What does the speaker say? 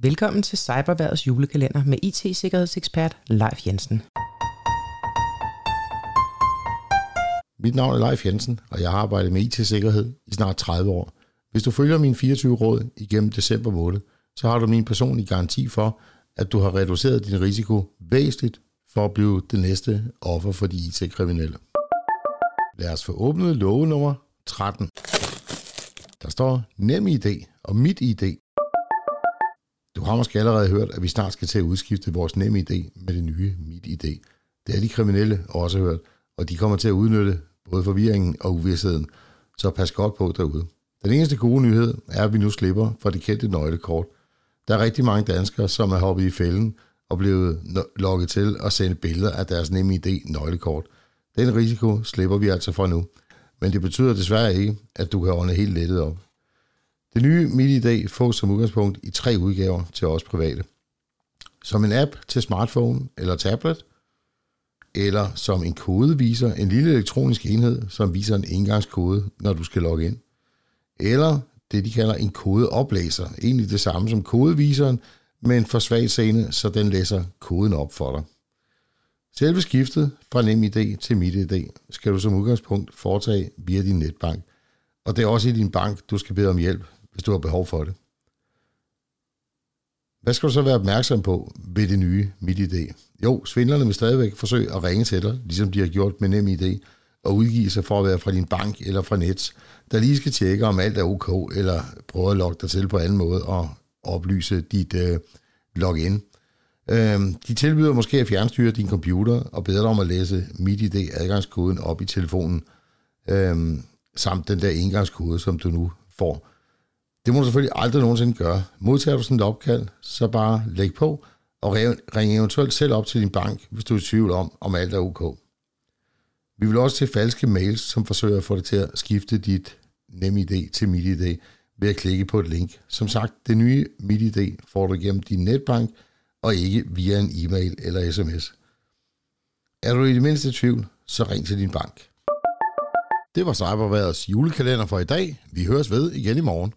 Velkommen til Cyberværdets julekalender med IT-sikkerhedsekspert Leif Jensen. Mit navn er Leif Jensen, og jeg har arbejdet med IT-sikkerhed i snart 30 år. Hvis du følger mine 24 råd igennem december måned, så har du min personlige garanti for, at du har reduceret din risiko væsentligt for at blive det næste offer for de IT-kriminelle. Lad os få åbnet love nummer 13. Der står nem ID og mit ID. Du har måske allerede hørt, at vi snart skal til at udskifte vores nemme idé med det nye mit idé. Det er de kriminelle også hørt, og de kommer til at udnytte både forvirringen og uvidsheden, så pas godt på derude. Den eneste gode nyhed er, at vi nu slipper for det kendte nøglekort. Der er rigtig mange danskere, som er hoppet i fælden og blevet lukket til at sende billeder af deres nemme idé nøglekort. Den risiko slipper vi altså for nu, men det betyder desværre ikke, at du kan ånde helt lettet op. Det nye MitID fås som udgangspunkt i tre udgaver til os private. Som en app til smartphone eller tablet, eller som en kodeviser, en lille elektronisk enhed, som viser en engangskode, når du skal logge ind. Eller det, de kalder en kodeoplæser, egentlig det samme som kodeviseren, men for svag scene, så den læser koden op for dig. Selve skiftet fra NemID til MitID skal du som udgangspunkt foretage via din netbank, og det er også i din bank, du skal bede om hjælp, hvis du har behov for det. Hvad skal du så være opmærksom på ved det nye MitID? Jo, svindlerne vil stadigvæk forsøge at ringe til dig, ligesom de har gjort med NemID, og udgive sig for at være fra din bank eller fra Nets, der lige skal tjekke, om alt er ok, eller prøve at logge dig til på anden måde og oplyse dit øh, login. Øh, de tilbyder måske at fjernstyre din computer og beder dig om at læse MitID adgangskoden op i telefonen, øh, samt den der engangskode, som du nu får. Det må du selvfølgelig aldrig nogensinde gøre. Modtager du sådan et opkald, så bare læg på og ring eventuelt selv op til din bank, hvis du er i tvivl om, om alt er ok. Vi vil også til falske mails, som forsøger at få dig til at skifte dit NemID til MitID ved at klikke på et link. Som sagt, det nye MitID får du gennem din netbank, og ikke via en e-mail eller sms. Er du i det mindste i tvivl, så ring til din bank. Det var Cyberværets julekalender for i dag. Vi høres ved igen i morgen.